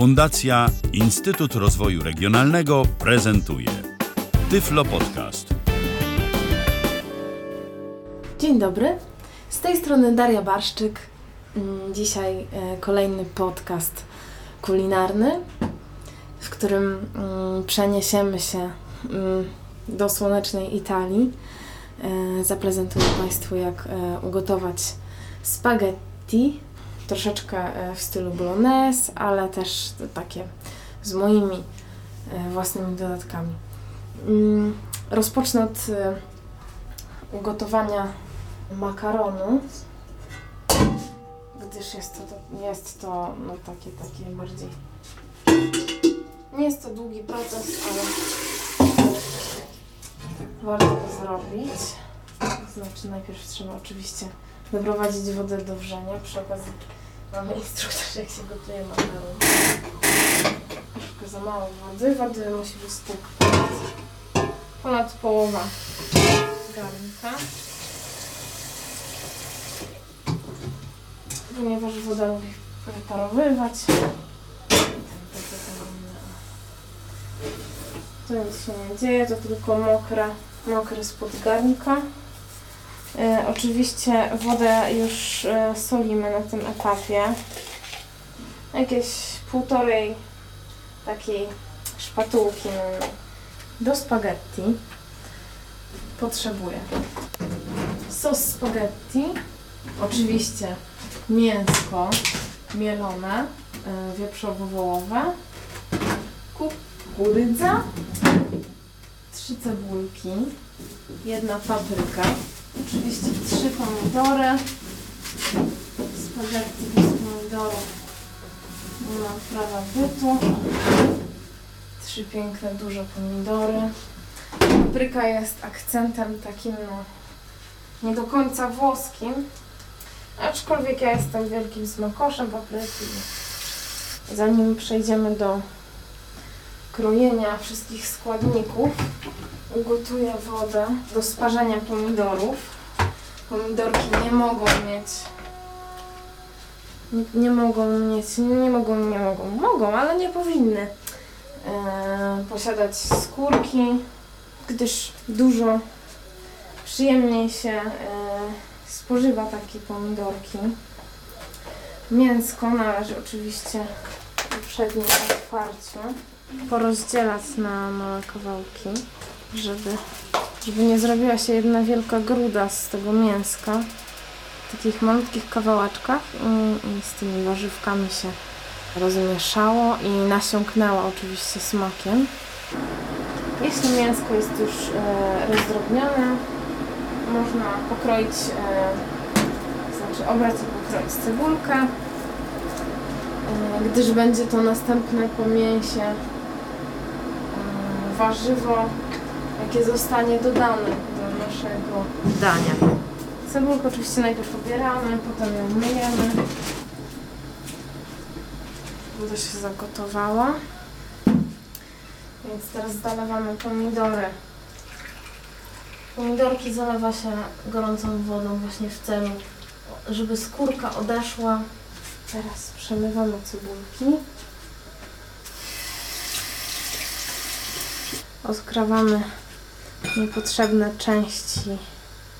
Fundacja Instytut Rozwoju Regionalnego prezentuje Tyflo Podcast. Dzień dobry, z tej strony Daria Barszczyk. Mm, Dzisiaj e, kolejny podcast kulinarny, w którym mm, przeniesiemy się mm, do słonecznej Italii. E, Zaprezentuję Państwu, jak e, ugotować spaghetti, troszeczkę e, w stylu bolognese, ale też takie z moimi e, własnymi dodatkami. Mm, Rozpocznę od e, ugotowania makaronu, gdyż jest to, jest to no, takie, takie bardziej. Nie jest to długi proces, ale warto to zrobić. Znaczy, najpierw trzeba oczywiście doprowadzić wodę do wrzenia. Przy okazji mamy instruktor, jak się gotuje makaron. Troszkę za mało wody. Wody musi być ponad, ponad połowa garnka. ponieważ woda lubi wyparowywać. To nic się nie dzieje, to tylko mokre, mokry spód garnka. E, oczywiście wodę już e, solimy na tym etapie. Jakieś półtorej takiej szpatułki do spaghetti potrzebuję. Sos spaghetti, oczywiście mięsko mielone, y, wieprzowo-wołowe, kukurydza, trzy cebulki, jedna papryka, oczywiście trzy pomidory, spaghetti bez pomidorów, nie mam prawa bytu, trzy piękne, duże pomidory. Papryka jest akcentem takim, no, nie do końca włoskim, Aczkolwiek ja jestem wielkim smakoszem papryki. Zanim przejdziemy do krojenia wszystkich składników, ugotuję wodę do sparzenia pomidorów. Pomidorki nie mogą mieć nie, nie mogą mieć, nie mogą, nie mogą, mogą, ale nie powinny e, posiadać skórki, gdyż dużo przyjemniej się e, spożywa takie pomidorki. Mięsko należy oczywiście uprzednio otwarciu porozdzielać na małe kawałki, żeby, żeby nie zrobiła się jedna wielka gruda z tego mięska w takich malutkich kawałeczkach i, i z tymi warzywkami się rozmieszało i nasiąknęła oczywiście smakiem. Jeśli mięsko jest już e, rozdrobnione, można pokroić, e, znaczy obrać i pokroić cebulkę, e, gdyż będzie to następne po mięsie e, warzywo, jakie zostanie dodane do naszego dania. Cebulkę oczywiście najpierw obieramy, potem ją myjemy. Woda się zagotowała. Więc teraz zalewamy pomidory Pomidorki zalewa się gorącą wodą właśnie w celu, żeby skórka odeszła. Teraz przemywamy cebulki. Odkrawamy niepotrzebne części,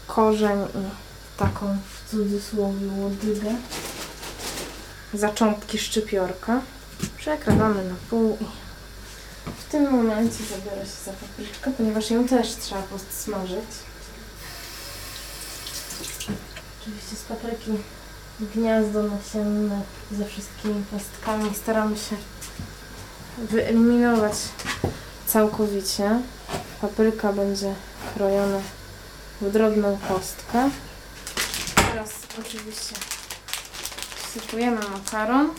korzeń i taką w cudzysłowie łodygę, zaczątki szczypiorka. Przekrawamy na pół i w tym momencie zabiorę się za papryczkę, ponieważ ją też trzeba posmażyć. Oczywiście z papryki gniazdo nasienne ze wszystkimi pestkami staramy się wyeliminować całkowicie. Papryka będzie krojona w drobną kostkę. Teraz oczywiście sypujemy makaron.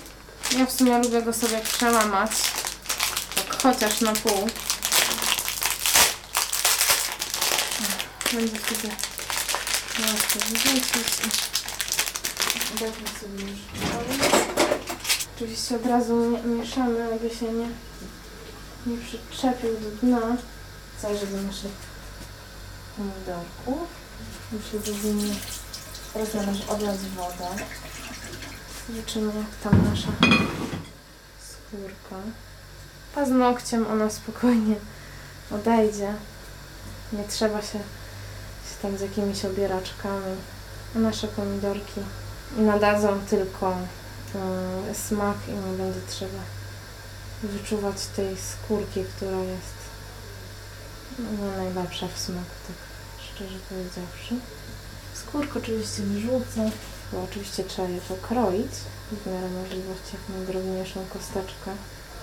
Ja w sumie lubię go sobie przełamać chociaż na pół. Będę sobie łatwo wyrzucić i dajmy sobie już Oczywiście od razu mieszamy, aby się nie, nie przyczepił do dna. Zajrzę do naszych pomidorków. Już się teraz należy odlać wodę. Zobaczymy jak tam nasza skórka. Paznokciem ona spokojnie odejdzie. Nie trzeba się, się tam z jakimiś obieraczkami. Nasze pomidorki nadadzą tylko e, smak i nie będzie trzeba wyczuwać tej skórki, która jest nie najlepsza w smaku, tak szczerze powiedziawszy. Skórkę oczywiście wyrzucę, bo oczywiście trzeba je pokroić w miarę możliwości jak najdrobniejszą kosteczkę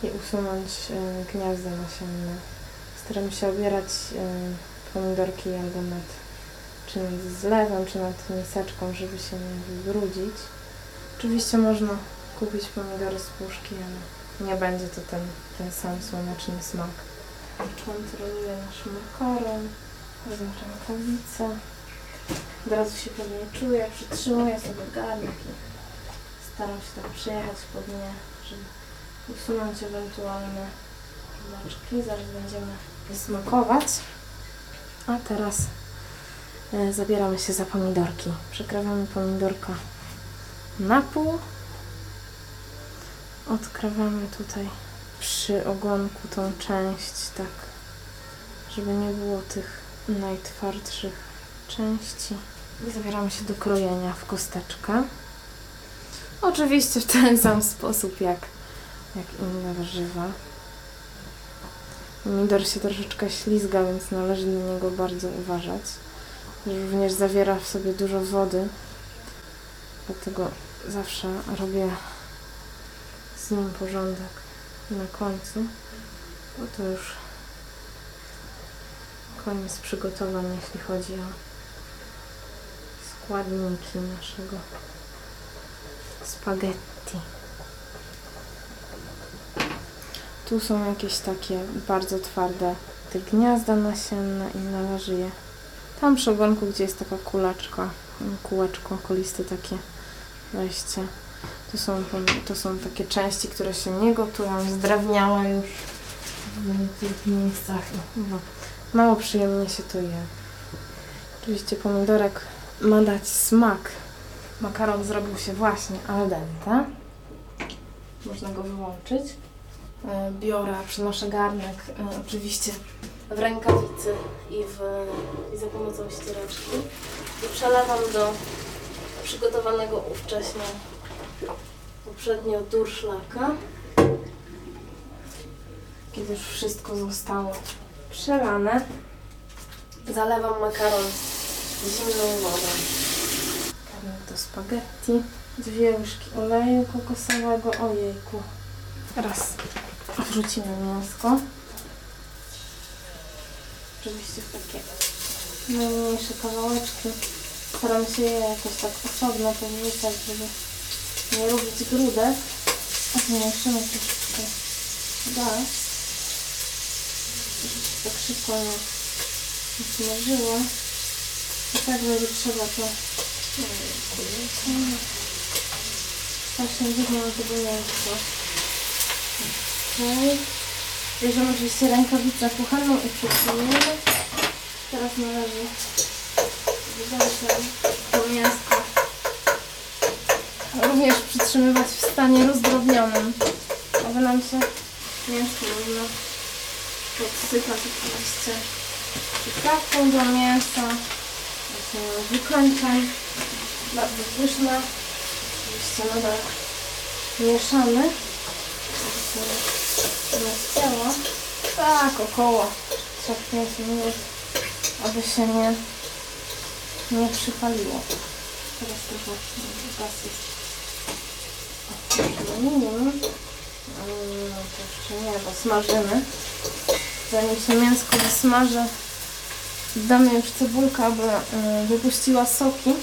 i usunąć e, gniazda nasienne. Staram się obierać e, pomidorki nad czy nad zlewem, czy nad miseczką, żeby się nie wybrudzić. Oczywiście można kupić pomidory z puszki, ale nie będzie to ten, ten sam słoneczny smak. Kontroluję nasz makaron, wezmę rękawice. Od razu się pewnie czuję, przytrzymuję sobie garnek i staram się tak przyjechać po dnie, żeby usunąć ewentualne znaczki. Zaraz będziemy smakować. A teraz e, zabieramy się za pomidorki. Przekrawamy pomidorka na pół. Odkrawamy tutaj przy ogonku tą część, tak, żeby nie było tych najtwardszych części. I zabieramy się do krojenia w kosteczkę. Oczywiście w ten sam sposób jak, jak inne warzywa. Pomidor się troszeczkę ślizga, więc należy na niego bardzo uważać. Również zawiera w sobie dużo wody, dlatego zawsze robię z nim porządek na końcu, bo to już koniec przygotowań, jeśli chodzi o składniki naszego spaghetti. Tu są jakieś takie bardzo twarde te gniazda nasienne i należy je tam przy ogonku, gdzie jest taka kulaczka, kółeczko, koliste takie wejście. To są, to są takie części, które się nie gotują, zdrawniałe już w tych miejscach. No, mało przyjemnie się to je. Oczywiście pomidorek ma dać smak. Makaron zrobił się właśnie al dente. Można go wyłączyć. E, Biorę, przynoszę garnek, e, oczywiście w rękawicy i, w, i za pomocą ściereczki. I przelewam do przygotowanego ówcześnie poprzednio durszlaka. Kiedy już wszystko zostało przelane, zalewam makaron zimną wodą. Garnek do spaghetti, dwie łyżki oleju kokosowego, ojejku. Teraz wrzucimy mięsko. Oczywiście w takie najmniejsze kawałeczki. Staram się je jakoś tak osobno powrzucać, żeby nie robić grudek. A zmniejszymy troszeczkę gaz. Tak szybko nie, nie smażyło. I tak będzie trzeba to Ojejku, Strasznie dziwnie mam tego mięsa. Okej. Bierzemy oczywiście rękawicę kuchenną i przytrzymujemy. Teraz należy wziąć to mięsko. Również przytrzymywać w stanie rozdrobnionym, aby nam się mięsko można podsypać oczywiście przyprawką do mięsa, wykończeń, bardzo pyszne. Oczywiście nadal mieszamy. Rozcięła. Tak, około 3-5 minut, aby się nie, nie przypaliło. Teraz trochę gaz jest No to jeszcze nie, bo smażymy. Zanim się mięsko wysmaży, damy już cebulkę, aby y, wypuściła soki.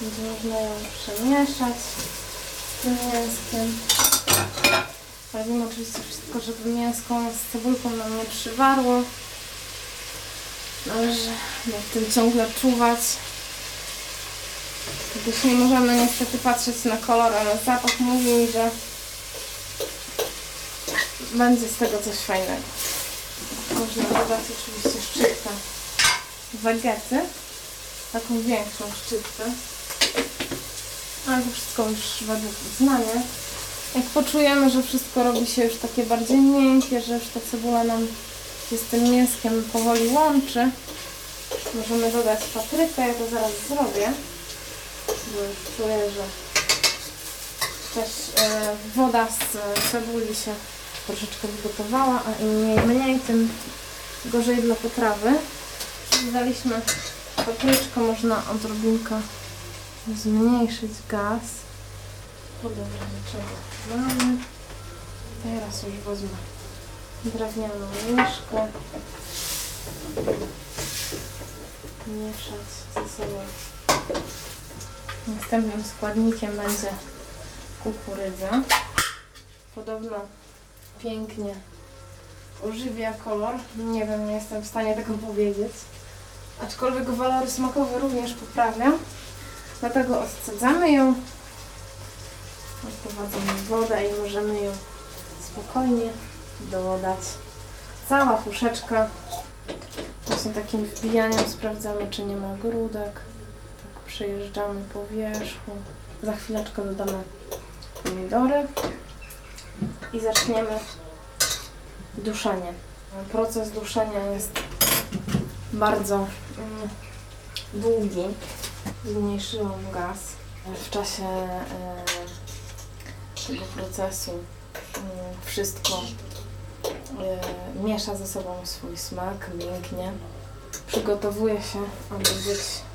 Będzie można ją przemieszać z tym mięskiem. Sprawimy oczywiście wszystko, żeby mięsko z cebulką nam nie przywarło. Należy nad tym ciągle czuwać. Gdyż nie możemy niestety patrzeć na kolor, ale zapach mówi mi, że będzie z tego coś fajnego. Można dodać oczywiście szczyptę wegety, taką większą szczyptę. Ale to wszystko już według uznania. Jak poczujemy, że wszystko robi się już takie bardziej miękkie, że już ta cebula nam się z tym mięskiem powoli łączy, możemy dodać paprykę. Ja to zaraz zrobię, czuję, że też e, woda z e, cebuli się troszeczkę wygotowała, a im mniej, tym gorzej dla potrawy. Dodaliśmy papryczkę, można odrobinkę zmniejszyć gaz. Podobnie czego mamy. Teraz już wezmę drewnianą łyżkę. Mieszać ze sobą. Następnym składnikiem będzie kukurydza. Podobno pięknie ożywia kolor. Nie wiem, nie jestem w stanie tego powiedzieć. Aczkolwiek walory smakowe również poprawia. Dlatego odcedzamy ją. Odprowadzamy wodę i możemy ją spokojnie dodać. Cała puszeczka. Właśnie takim wbijaniem sprawdzamy, czy nie ma grudek. Przejeżdżamy po wierzchu. Za chwileczkę dodamy pomidory i zaczniemy duszenie. Proces duszenia jest bardzo mm, długi. Zmniejszyłam gaz. W czasie e, tego procesu mm, wszystko e, miesza ze sobą swój smak, mięknie. Przygotowuje się, aby być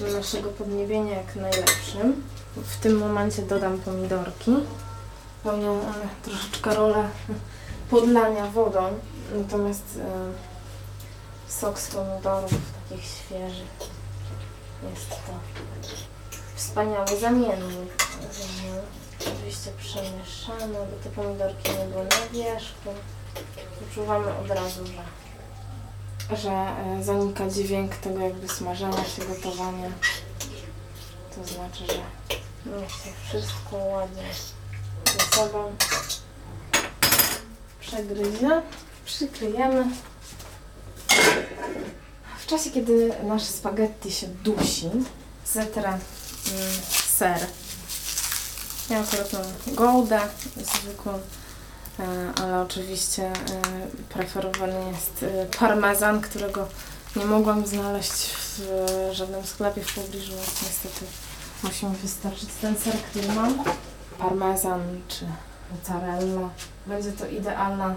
do naszego podniebienia jak najlepszym. W tym momencie dodam pomidorki. Pełnią one troszeczkę rolę podlania wodą, natomiast e, sok z pomidorów takich świeżych jest to wspaniały zamiennik. Oczywiście przemieszamy, by te pomidorki nie były na wierzchu. Wyczuwamy od razu, że, że e, zanika dźwięk tego jakby smażenia się, gotowania. To znaczy, że się wszystko ładnie ze sobą przegryzie. Przykryjemy. W czasie, kiedy nasze spaghetti się dusi, zetrę mm, ser. Ja akurat mam gołdę zwykłą, ale oczywiście e, preferowany jest e, parmezan, którego nie mogłam znaleźć w e, żadnym sklepie w pobliżu, więc niestety musi mi wystarczyć ten ser, który mam. Parmezan czy mozzarella. Będzie to idealna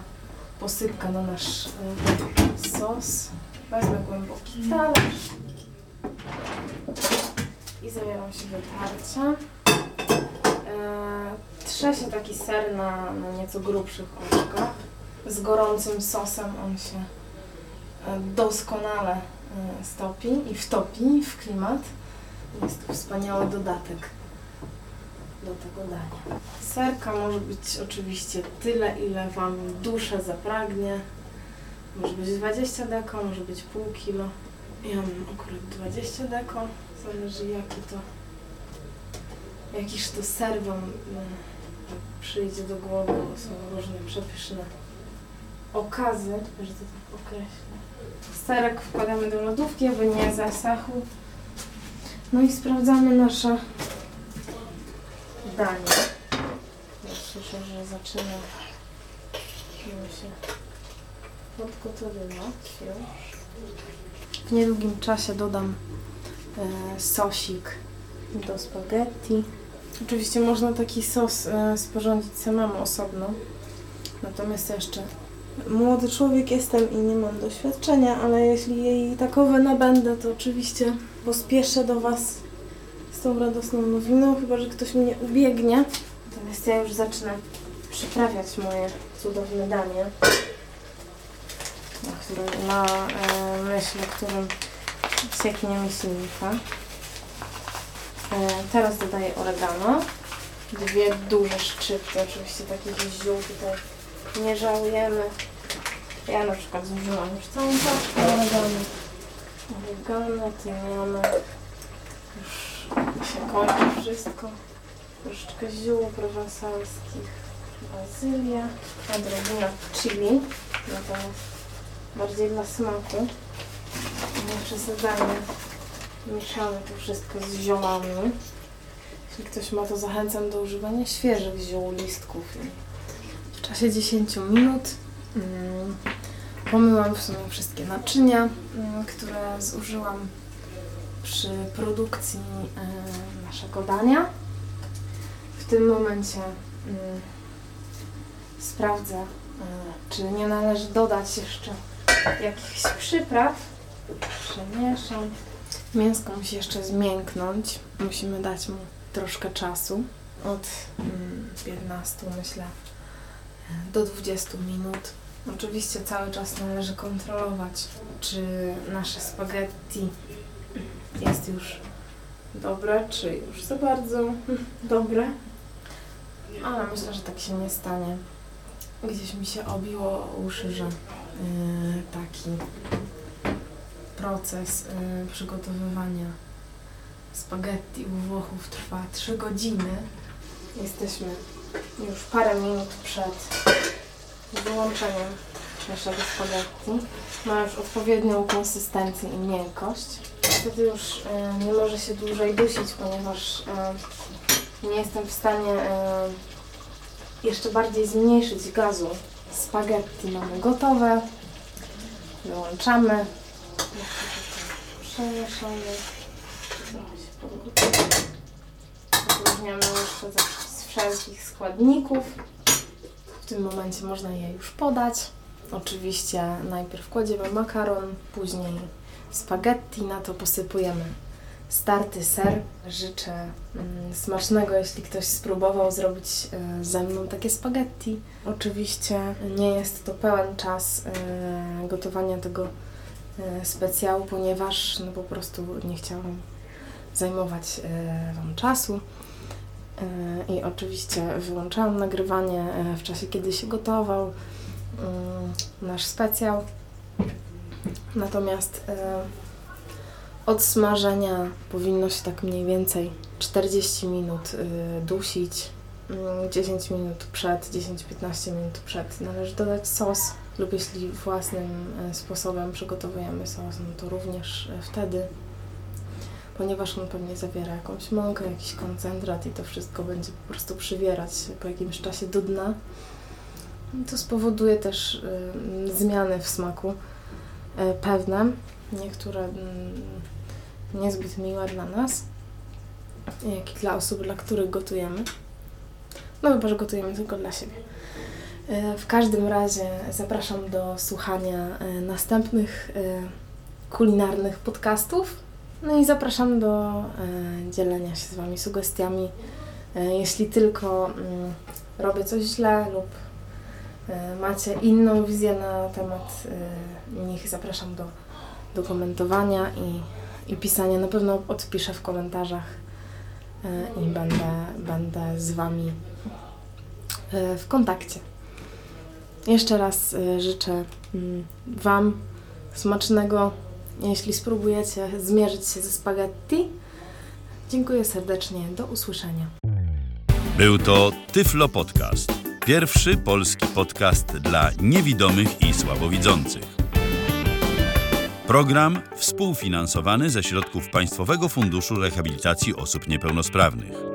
posypka na nasz e, sos. Wezmę głęboki talerz i zabieram się do tarcia. E, trze się taki ser na, na nieco grubszych oczkach. Z gorącym sosem on się e, doskonale e, stopi i wtopi w klimat. Jest to wspaniały dodatek do tego dania. Serka może być oczywiście tyle, ile Wam dusza zapragnie. Może być 20 deko, może być pół kilo. Ja mam akurat 20 deko, zależy jaki to, jakiż to ser Wam tak przyjdzie do głowy, bo są różne przepyszne okazy, że to tak określę. Serek wkładamy do lodówki, aby nie zasachł. No i sprawdzamy nasze danie. Ja słyszę, że zaczyna się podgotowywać już. W niedługim czasie dodam e, sosik do spaghetti. Oczywiście można taki sos e, sporządzić samemu osobno. Natomiast jeszcze młody człowiek jestem i nie mam doświadczenia, ale jeśli jej takowe nabędę, to oczywiście pospieszę do Was z tą radosną nowiną, chyba że ktoś mnie ubiegnie. Natomiast ja już zacznę przyprawiać moje cudowne danie, na, na e, myśl, którym cieknie mi ślinka. E, teraz dodaję oregano. Dwie duże szczypty, oczywiście takich ziół tutaj nie żałujemy. Ja na przykład zużyłam już całą paczkę oregano. Oregano, tymianek. Już się kończy wszystko. Troszeczkę ziół prowansalskich, bazylia, odrobina chili, natomiast bardziej dla smaku. Nie przesadzamy. Mieszamy to wszystko z ziołami. Jeśli ktoś ma, to zachęcam do używania świeżych ziół, listków. W czasie 10 minut mm, pomyłam w sumie wszystkie naczynia, mm, które zużyłam przy produkcji e, naszego dania. W tym momencie mm, sprawdzę, e, czy nie należy dodać jeszcze jakichś przypraw. Przemieszam. Mięsko musi jeszcze zmięknąć. Musimy dać mu troszkę czasu. Od mm, 15 myślę e, do 20 minut. Oczywiście cały czas należy kontrolować, czy nasze spaghetti jest już dobre, czy już za bardzo dobre. Ale myślę, że tak się nie stanie. Gdzieś mi się obiło uszy, że yy, taki proces yy, przygotowywania spaghetti u Włochów trwa 3 godziny. Jesteśmy już parę minut przed wyłączeniem naszego spaghetti. Ma już odpowiednią konsystencję i miękkość. Wtedy już e, nie może się dłużej dusić, ponieważ e, nie jestem w stanie jeszcze bardziej zmniejszyć gazu. Spaghetti mamy gotowe. Wyłączamy. Przemieszamy. Jeszcze ze- z wszelkich składników. W tym momencie można je już podać. Oczywiście najpierw kładziemy makaron, później spaghetti, na to posypujemy starty ser. Życzę mm, smacznego, jeśli ktoś spróbował zrobić e, ze mną takie spaghetti. Oczywiście nie jest to pełen czas e, gotowania tego e, specjału, ponieważ no po prostu nie chciałam zajmować e, Wam czasu. E, I oczywiście wyłączałam nagrywanie w czasie, kiedy się gotował mm, nasz specjał. Natomiast od smażenia powinno się tak mniej więcej 40 minut dusić. Mm, 10 minut przed, 10-15 minut przed należy dodać sos lub jeśli własnym e, sposobem przygotowujemy sos, no to również e, wtedy ponieważ on pewnie zawiera jakąś mąkę, jakiś koncentrat i to wszystko będzie po prostu przywierać po jakimś czasie do dna. To spowoduje też zmiany w smaku y, pewne, niektóre mm, niezbyt miłe dla nas, jak i dla osób, dla których gotujemy. No chyba, że gotujemy tylko dla siebie. Y, W każdym razie zapraszam do słuchania y, następnych y, kulinarnych podcastów. No i zapraszam do e, dzielenia się z Wami sugestiami. E, jeśli tylko mm, robię coś źle lub e, macie inną wizję na temat e, nich, zapraszam do, do komentowania i, i pisania. Na pewno odpiszę w komentarzach e, i będę, będę z Wami e, w kontakcie. Jeszcze raz e, życzę mm, Wam smacznego jeśli spróbujecie zmierzyć się ze spaghetti. Dziękuję serdecznie. Do usłyszenia. Był to Tyflo Podcast. Pierwszy polski podcast dla niewidomych i słabowidzących. Program współfinansowany ze środków Państwowego Funduszu Rehabilitacji Osób Niepełnosprawnych.